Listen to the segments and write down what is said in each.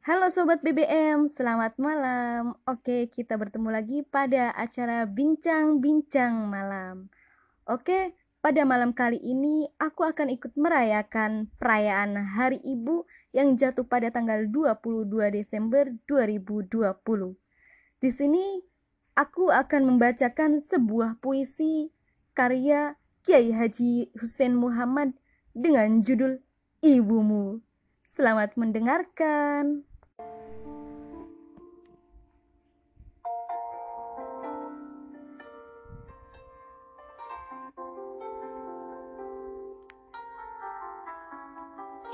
Halo Sobat BBM, selamat malam. Oke, kita bertemu lagi pada acara Bincang-Bincang Malam. Oke, pada malam kali ini aku akan ikut merayakan perayaan Hari Ibu yang jatuh pada tanggal 22 Desember 2020. Di sini aku akan membacakan sebuah puisi karya Kiai Haji Hussein Muhammad dengan judul Ibumu. Selamat mendengarkan.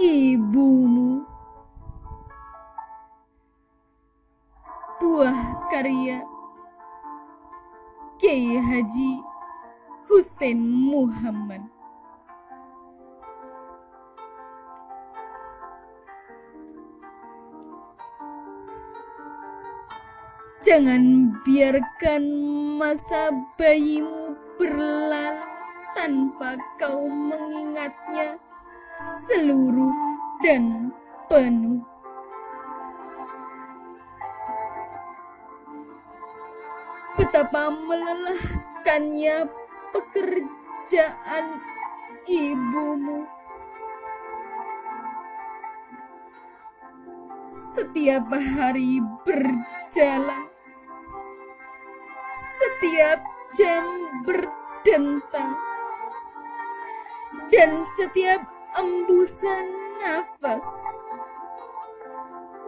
Ibumu. Buah karya Kiai Haji Hussein Muhammad. Jangan biarkan masa bayimu berlalu tanpa kau mengingatnya seluruh dan penuh. Betapa melelahkannya pekerjaan ibumu. Setiap hari berjalan, setiap jam berdentang, dan setiap embusan nafas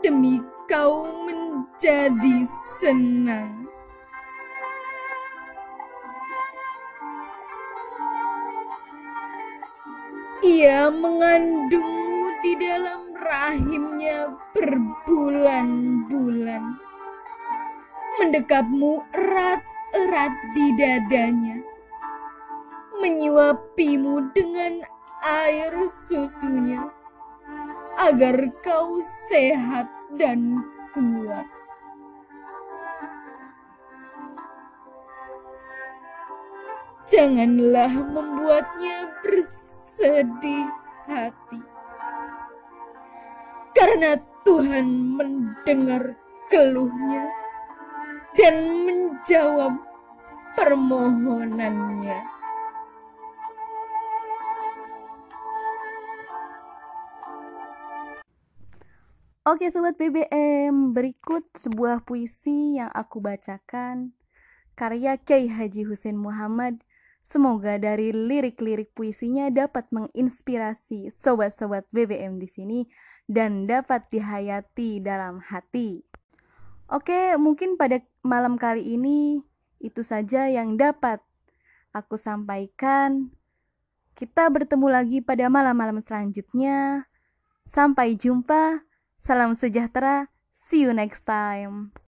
demi kau menjadi senang. Ia mengandungmu di dalam rahimnya berbulan-bulan. Mendekapmu erat-erat di dadanya. Menyuapimu dengan air susunya agar kau sehat dan kuat. Janganlah membuatnya bersedih hati. Karena Tuhan mendengar keluhnya dan menjawab permohonannya. Oke sobat BBM, berikut sebuah puisi yang aku bacakan karya Kiai Haji Hussein Muhammad. Semoga dari lirik-lirik puisinya dapat menginspirasi sobat-sobat BBM di sini dan dapat dihayati dalam hati. Oke, mungkin pada malam kali ini itu saja yang dapat aku sampaikan. Kita bertemu lagi pada malam-malam selanjutnya. Sampai jumpa. Salam sejahtera. See you next time.